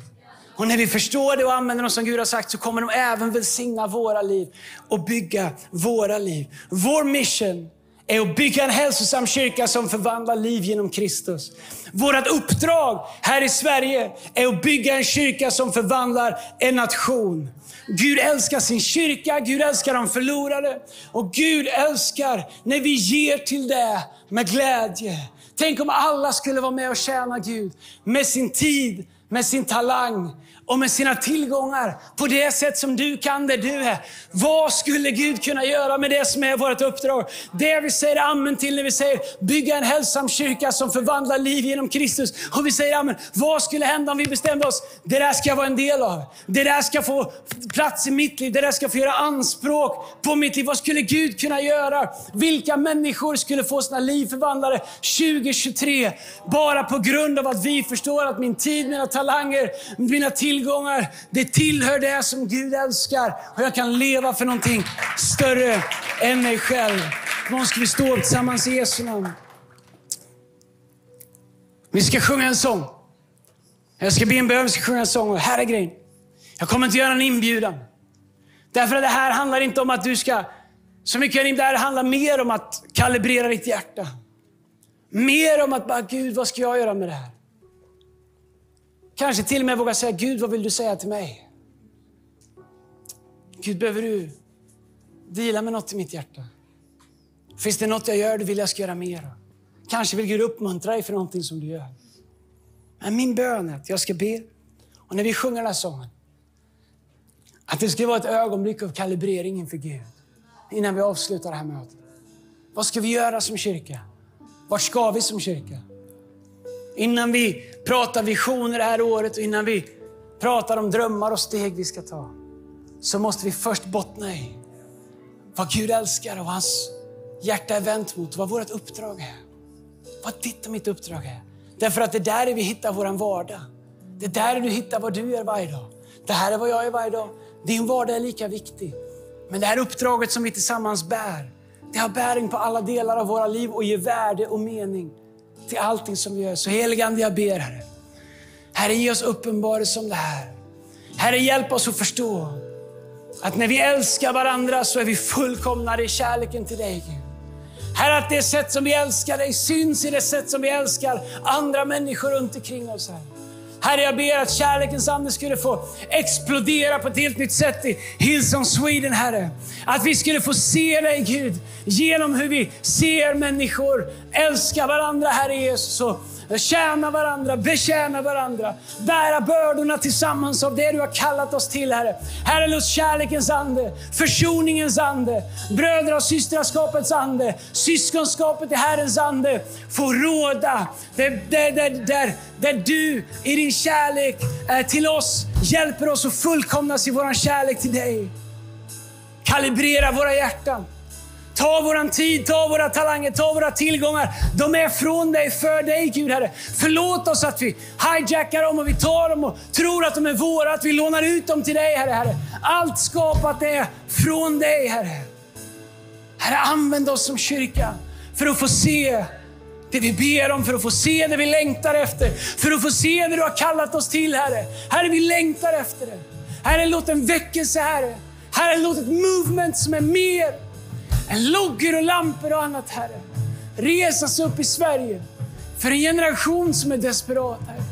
Och när vi förstår det och använder dem som Gud har sagt så kommer de även välsigna våra liv och bygga våra liv. Vår mission är att bygga en hälsosam kyrka som förvandlar liv genom Kristus. Vårt uppdrag här i Sverige är att bygga en kyrka som förvandlar en nation. Gud älskar sin kyrka, Gud älskar de förlorade och Gud älskar när vi ger till det med glädje. Tänk om alla skulle vara med och tjäna Gud med sin tid, med sin talang och med sina tillgångar på det sätt som du kan där du är. Vad skulle Gud kunna göra med det som är vårt uppdrag? Det vi säger amen till när vi säger bygga en hälsosam kyrka som förvandlar liv genom Kristus. Och vi säger amen. Vad skulle hända om vi bestämde oss, det där ska jag vara en del av. Det där ska få plats i mitt liv. Det där ska få göra anspråk på mitt liv. Vad skulle Gud kunna göra? Vilka människor skulle få sina liv förvandlade 2023? Bara på grund av att vi förstår att min tid, mina talanger, mina tillgångar, Tillgångar, det tillhör det som Gud älskar. Och jag kan leva för någonting större än mig själv. Någon ska vi stå upp tillsammans i Jesu namn. Vi ska sjunga en sång. Jag ska be en bön, vi ska sjunga en sång. Och här är grejen. Jag kommer inte göra en inbjudan. Därför att det här handlar inte om att du ska, så mycket det här handlar mer om att kalibrera ditt hjärta. Mer om att bara, Gud vad ska jag göra med det här? Kanske till och med våga säga, Gud vad vill du säga till mig? Gud, behöver du dela med något i mitt hjärta? Finns det något jag gör du vill jag ska göra mer Kanske vill Gud uppmuntra dig för någonting som du gör. Men min bön är att jag ska be, och när vi sjunger den här sången, att det ska vara ett ögonblick av kalibrering inför Gud innan vi avslutar det här mötet. Vad ska vi göra som kyrka? Vart ska vi som kyrka? Innan vi pratar visioner det här året och innan vi pratar om drömmar och steg vi ska ta, så måste vi först bottna i vad Gud älskar och hans hjärta är vänt mot, vad vårt uppdrag är. Vad ditt och mitt uppdrag är. Därför att det är där vi hittar vår vardag. Det är där du hittar vad du gör varje dag. Det här är vad jag är varje dag. Din vardag är lika viktig. Men det här uppdraget som vi tillsammans bär, det har bäring på alla delar av våra liv och ger värde och mening till allting som vi gör. Så heligande, jag ber Herre. Herre, ge oss uppenbarelse om det här. Herre, hjälp oss att förstå att när vi älskar varandra så är vi fullkomnade i kärleken till dig, Gud. Herre, att det sätt som vi älskar dig syns i det sätt som vi älskar andra människor runt omkring oss. Herre. Herre, jag ber att kärlekens ande skulle få explodera på ett helt nytt sätt i Hillsong Sweden, Herre. Att vi skulle få se dig, Gud, genom hur vi ser människor älska varandra, Herre Jesus. Och tjäna varandra, betjäna varandra, bära bördorna tillsammans av det du har kallat oss till, Herre. Herre, låt kärlekens ande, försoningens ande, brödra och systraskapets ande, syskonskapet i Herrens ande få råda. Där, där, där, där, där du i din kärlek eh, till oss hjälper oss att fullkomnas i vår kärlek till dig. Kalibrera våra hjärtan. Ta våran tid, ta våra talanger, ta våra tillgångar. De är från dig, för dig Gud Herre. Förlåt oss att vi hijackar dem och vi tar dem och tror att de är våra, att vi lånar ut dem till dig Herre. herre. Allt skapat är från dig Herre. Herre, använd oss som kyrka för att få se det vi ber om, för att få se det vi längtar efter. För att få se det du har kallat oss till Herre. Herre, vi längtar efter det. Herre, låt en väckelse Herre. Herre, låt ett movement som är mer loggor och lampor och annat, Herre. Resas upp i Sverige för en generation som är desperat, Herre.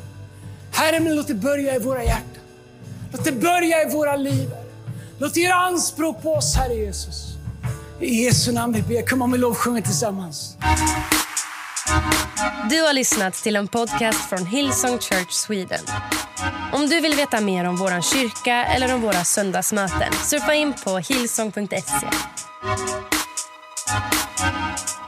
Herre, men låt det börja i våra hjärtan. Låt det börja i våra liv. Herre. Låt det göra anspråk på oss, Herre Jesus. I Jesu namn vi ber. Kom om vi lovsjunger tillsammans. Du har lyssnat till en podcast från Hillsong Church Sweden. Om du vill veta mer om vår kyrka eller om våra söndagsmöten surfa in på hillsong.se. Thank you.